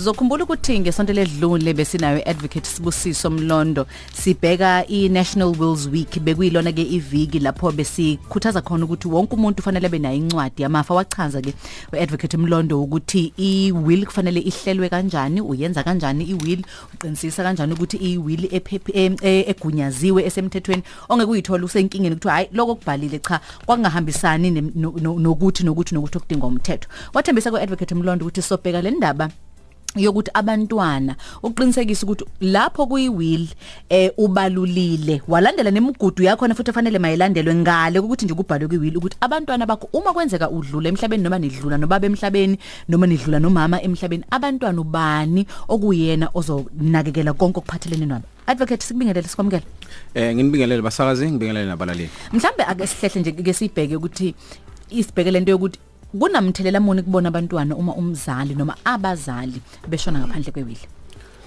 Zokhumbula ukuthi ngesonto ledlule besinayo advocate Sibusiso Mlondo sibheka iNational Wills Week bekuyilona ke iviki lapho besikhuthaza khona ukuthi wonke umuntu ufanele abe nayo incwadi. Yamafa wachaza ke advocate Mlondo ukuthi iwill kufanele ihlelwe kanjani uyenza kanjani iwill uqinisisa kanjani ukuthi iwill ephephi egunyaziwe esemthethweni ongekuyithola usenkingeni ukuthi hayi lokho kubhalile cha kwangahambisani nokuthi nokuthi nokuthi okudinga umthetho. Wathembisa ku advocate Mlondo ukuthi sobheka le ndaba yokuthi abantwana uqinisekisa ukuthi lapho kuyiwill eh ubalulile. Walandela nemigudu yakho na futhi fanele mayilandelwe ngale ukuthi nje kubhalwe kwiwill ukuthi abantwana bakho uma kwenzeka udlula emhlabeni noma nidlula nobaba emhlabeni noma nidlula nomama emhlabeni abantwana ubani okuyena ozonakekela konke okuphathelene nabo? Advocate sikubingelele sikwamukela eh nginibingelele basakazi ngibingelele nabalaleli. Mhlambe ake sihlehle nje ke sibheke ukuthi isibheke lento yokuthi kunamthelela muni kubona abantwana uma umzali noma abazali beshona ngaphandle kwewili?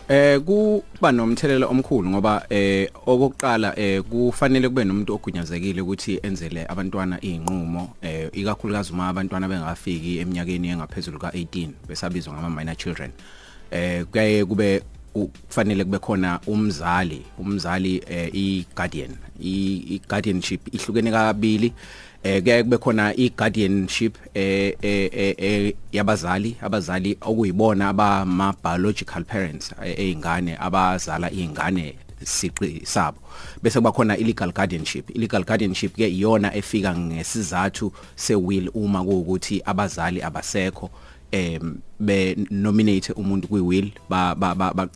Eh kuba nomthelela omkhulu ngoba eh okokuqala eh kufanele kube nomuntu ogunyazekile ukuthi enzele abantwana izinqumo eh ikakhulukazi uma abantwana bengafiki eminyakeni engaphezulu ka18 besabizwa ngama minor children. Eh kuyaye kube kufanele kube khona umzali umzali eh i guardian i guardianship ihlukene kabili. Eh kuyaye kube khona i guardianship eh eh yabazali abazali okuyibona abama biological parents eingane abazala izingane siqi sabo. Bese kuba khona illegal guardianship. Illegal guardianship ke iyona efika ngesizathu se will uma kuukuthi abazali abasekho em be nominate umuntu kwi will ba ba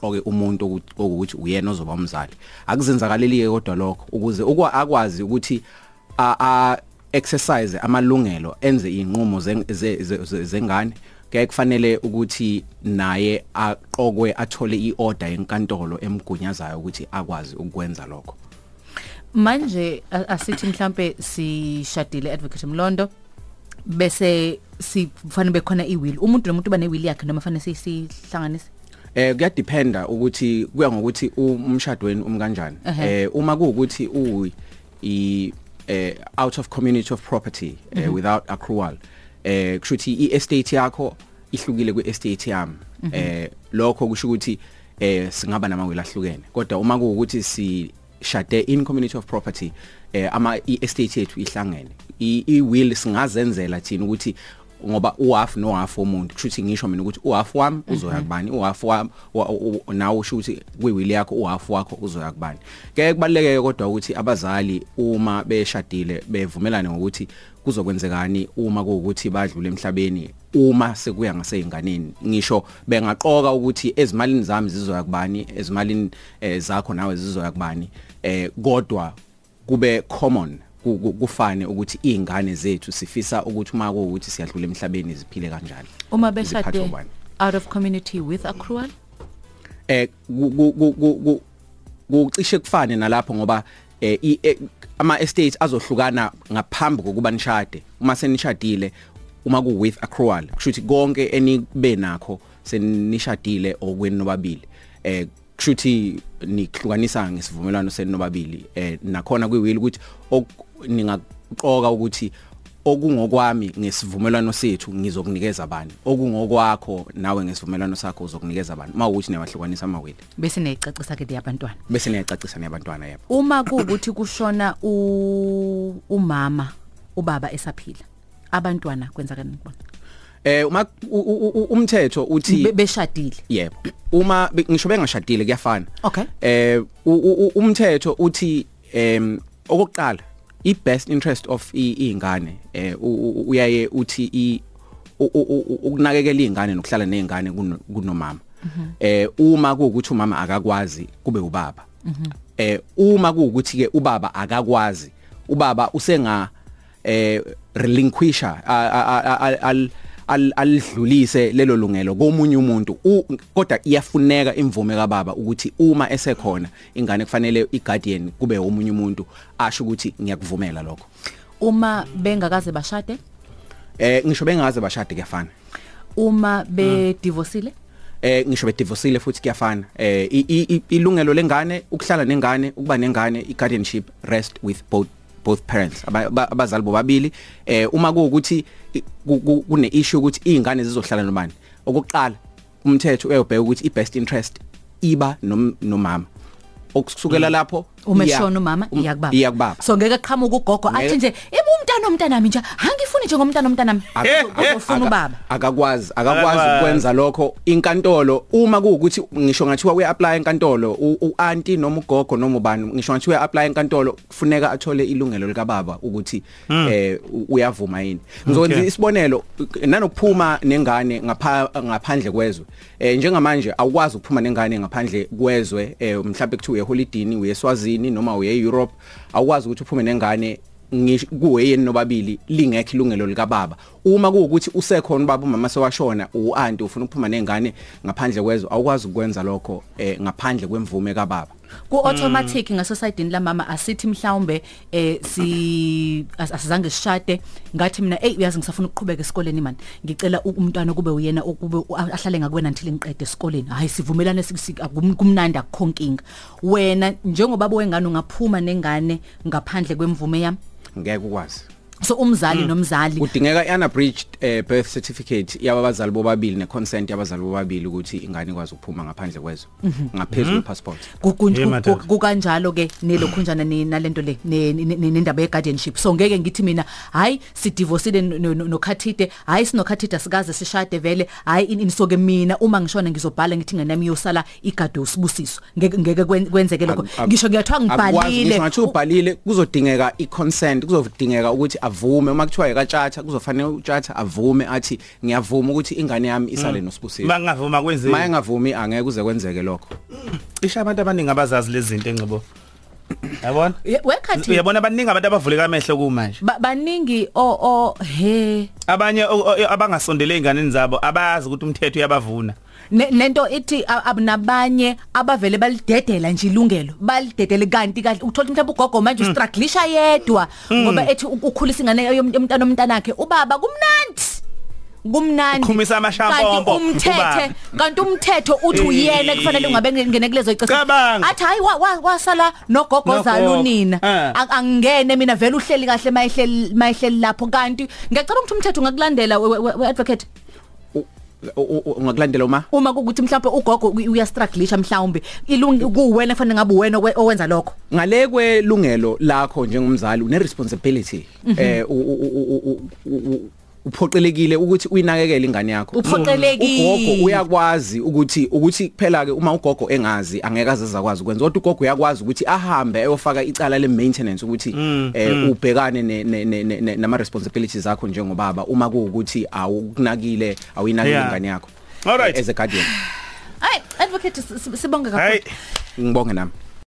qoke umuntu ukuthi uyena ozoba umzali. Akuzenzakaleli kodwa lokho ukuze akwazi ukuthi a exercise amalungelo enze inqumo zengane. Kuyaye kufanele ukuthi naye aqokwe athole iorder enkantolo emgunyazayo ukuthi akwazi ukwenza lokho. Manje asithi mhlambe sishadile advocate Mlondo bese sifanele bekhona iwill. Umuntu nomuntu bane will yakhe noma fanele sihlanganise eh kuyadependa ukuthi kuya ngokuthi umshadweni umkanjani. Eh uma kuukuthi u i eh out of community of property mm -hmm. without accrual. Eh kushuthi iestate yakho ihlukile kweestate yami. Mm -hmm. eh lokho kusho ukuthi eh singaba namawili ahlukene. Kodwa uma kuukuthi si shade in community of property eh ama iestate yethu ihlangene. I will singazenzela thina ukuthi ngoba uhalf no half womuntu kushuthi ngisho mina ukuthi uhalf wami uzoya kubani uhalf wami nawe usho ukuthi kwiwili yakho uhalf wakho uzoya kubani. Ke kubalekeke kodwa ukuthi abazali uma beshadile bevumelane ngokuthi kuzokwenzekani uma kuukuthi badlule emhlabeni uma sekuya ngaseyinganeni ngisho bengaqoka ukuthi ezimalini zami zizoya kubani ezimalini eh, zakho nawe zizoya kubani eh kodwa kube common kufane ukuthi izingane zethu sifisa ukuthi uma kuukuthi siyadlula emhlabeni ziphile kanjani. Uma beshade out of community with accrual? Eh kucishe kufane nalapho ngoba eh ama estates azohlukana ngaphambi kokuba nishade. Uma senishadile uma ku with accrual kushuthi konke enibe nakho senishadile okweni nobabili. Eh kushuthi nihlukanisa ngesivumelwano senu nobabili eh nakhona kwiwill ukuthi ningaqoka ukuthi okungokwami ngesivumelwano sethu ngizokunikeza bani okungokwakho nawe ngesivumelwano sakho uzokunikeza bani mawukuthi niyahlukanisa amawili. Bese niyacacisa ke yabantwana. Bese niyacacisa niyabantwana yebo. Uma kuukuthi kushona umama ubaba esaphila abantwana kwenza kanini kubona Eh uma umthetho uthi beshadile. Yebo. Uma ngisho bengashadile kuyafana. Okay. Eh umthetho uthi em okokuqala i best interest of izingane eh uyaye uthi i ukunakekela izingane nokuhlala nezingane kunomama. Eh uma kuukuthi umama akakwazi kube ubaba. Eh uma kuukuthi ke ubaba akakwazi ubaba usenga eh relinquisher al alidlulise lelo lungelo komunye umuntu. Kodwa iyafuneka imvume kababa ukuthi uma esekhona ingane kufanele iguardian kube omunye umuntu asho ukuthi ngiyakuvumela lokho. Uma bengakaze bashade? Eh ngisho bengaze bashade kuyafana. Uma be divorceile eh ngisho be divorceile futhi kuyafana. Eh ilungelo lengane ukuhlala nengane ukuba nengane i guardianship rest with both both parents abazali bobabili. Eh uma kuukuthi kune issue ukuthi izingane zizohlala nobani okokuqala umthetho uyobheka ukuthi i-best interest iba nom- nomama. Okusukela lapho uma iya- eshona umama um- iyakubaba so ngeke qhamuka ugogo. Athi nje ibe umntana omntanami nje. Angifuni nje ngomntana omntanami uzofuna ubaba? akakwazi akakwazi Akakwazi. ukwenza lokho. Inkantolo uma kuukuthi ngisho ngathiwa uya-apply enkantolo u- u-anti noma ugogo noma ubani ngisho ngathiwa uya-apply enkantolo kufuneka athole ilungelo likababa ukuthi eh u- uyavuma yini. Ngizokwenza Okay. isibonelo nanokuphuma nengane ngapha ngaphandle kwezwe. Eh njengamanje awukwazi ukuphuma nengane ngaphandle kwezwe eh mhlawumbe kuthiwa uye holidini uye eSwazini noma uye eEurope. Awukwazi ukuthi uphume nengane ngisho kuweyeni nobabili lingekho ilungelo lika baba uma kuukuthi usekhona ubaba umama sewashona uanti ufuna ukuphuma nengane ngaphandle kwezwe awukwazi ukwenza lokho eh ngaphandle kwemvume kababa. Ku automatic ngasosayidini lamama asithi mhlawumbe eh si as- asizange sishade ngathi mina hey uyazi ngisafuna ukuqhubeka esikoleni man ngicela u- umntwana kube uyena ukube u- ahlale ngakwena until ngiqede esikoleni. Hayi sivumelane sik- akum- kumnandi akukhonkinga wena njengoba wengane ungaphuma nengane ngaphandle kwemvume yami ngeke ukwazi. So umzali nomzali. Kudingeka i-unabridged eh, birth certificate yabazali bobabili ne-consent yabazali bobabili ukuthi ingane ikwazi ukuphuma ngaphandle kwezwe ngaphezulu kwepassport Ku- ku- Hey, ku- madodana. ku- kukanjalo ke nelokhunjana ne- nalento le ne- ne- ne- nendaba ye guardianship so ngeke ngithi mina hayi sidivorceile no- no- nokhathide hayi sinokhathide sikaze sishade vele hayi in- in- so ke mina uma ngishona ngizobhala ngithi ngene yami yosala igado sibusiso ngeke ngeke kwen- kwenzeke lokho. Ak- ak- ngisho ngiyathiwa akwazi, ngibhalile ngisho ngathi ubhalile kuzodingeka i-consent kuzodingeka ukuthi avume uma kuthiwa yekatshatha kuzofanele utshatha avume athi ngiyavuma ukuthi ingane yami isale nosibusiso Mangavuma kwenziwe. maye ngavumi angeke kuze kwenzeke lokho Isha abantu abaningi abazazi lezi zinto engcibo. Yabona? Ye- wekhathi Uyabona abaningi abantu abavuleka amehlo kumanje. ba- baningi o o he Abanye o- o- abangasondele einganeni zabo abazi ukuthi umthetho uyabavuna. Ne- nento ithi a- abnabanye abavele balidedela nje ilungelo. Balidedele kanti kahle. Uthola mhlawumbe ugogo manje ustrugglisha yedwa. Ngoba ethi u- ukhulisa ingane yom- yomntana omntanakhe ubaba kumnandi. Kumnandi. Ukhumisa amashampompo, Kanti umthethe ubaba. kanti umthetho uthi uyena Eh. kufanele ungabe ngene kulezo icese Cabanga. athi hayi wa- wa- wasala nogogo Nogogo. zalunina Ah. Ang- angene mina vele uhleli kahle mayihleli mayihleli lapho. Kanti ngiyacela ukuthi umthetho ungakulandela we- we- we- advocate. U- u- u- ungakulandela uma? Uma kukuthi mhlawumbe ugogo u- uyastrugglisha mhlawumbe ilungi kuwena fanele ngabe uwena owe- owenza lokho? Ngale kwelungelo lakho njengomzali une responsibility eh u- u- uphoqelekile ukuthi uyinakekele ingane yakho Uphoqelekile. ugogo uyakwazi ukuthi ukuthi phela ke uma ugogo engazi angeke aze akwazi ukwenza kodwa ugogo uyakwazi ukuthi ahambe ayofaka icala le maintenance ukuthi eh ubhekane ne- ne- ne- ne- nama responsibilities zakho njengobaba uma kuukuthi awukunakile awuyinakile Yeah. ingane yakho Alright. as a guardian hayi advocate s- s- sibonge Hayi. kakhulu ngibonge nami